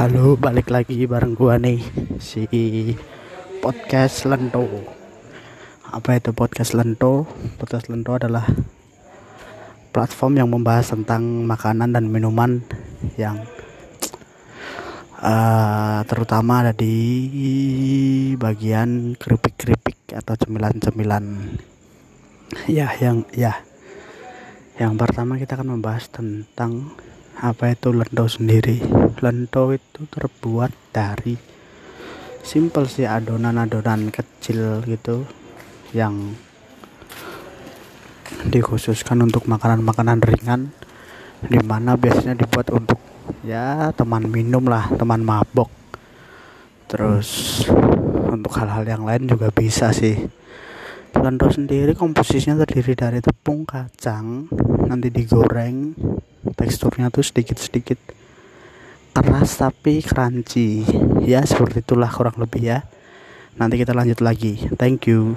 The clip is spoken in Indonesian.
Halo, balik lagi bareng gua nih si podcast Lento. Apa itu podcast Lento? Podcast Lento adalah platform yang membahas tentang makanan dan minuman yang uh, terutama ada di bagian keripik-keripik atau cemilan-cemilan. Ya, yang ya. Yang pertama kita akan membahas tentang apa itu lento sendiri? Lento itu terbuat dari simple sih adonan-adonan kecil gitu yang dikhususkan untuk makanan-makanan ringan di mana biasanya dibuat untuk ya teman minum lah teman mabok. Terus untuk hal-hal yang lain juga bisa sih. Lento sendiri komposisinya terdiri dari tepung kacang nanti digoreng teksturnya tuh sedikit-sedikit keras tapi crunchy. Ya seperti itulah kurang lebih ya. Nanti kita lanjut lagi. Thank you